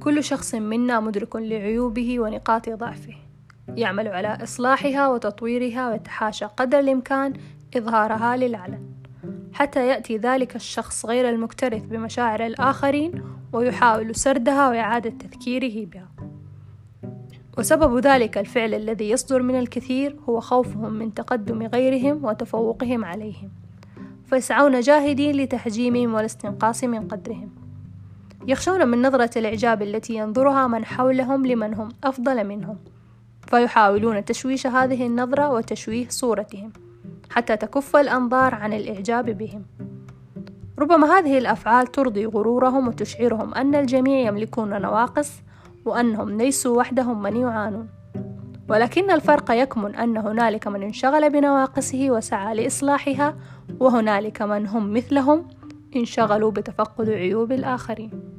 كل شخص منا مدرك لعيوبه ونقاط ضعفه. يعمل على إصلاحها وتطويرها ويتحاشى قدر الإمكان إظهارها للعلن. حتى يأتي ذلك الشخص غير المكترث بمشاعر الآخرين ويحاول سردها وإعادة تذكيره بها. وسبب ذلك الفعل الذي يصدر من الكثير هو خوفهم من تقدم غيرهم وتفوقهم عليهم. فيسعون جاهدين لتحجيمهم والاستنقاص من قدرهم. يخشون من نظرة الإعجاب التي ينظرها من حولهم لمن هم أفضل منهم فيحاولون تشويش هذه النظرة وتشويه صورتهم حتى تكف الأنظار عن الإعجاب بهم. ربما هذه الأفعال ترضي غرورهم وتشعرهم أن الجميع يملكون نواقص وأنهم ليسوا وحدهم من يعانون. ولكن الفرق يكمن أن هنالك من انشغل بنواقصه وسعى لإصلاحها وهنالك من هم مثلهم انشغلوا بتفقد عيوب الآخرين.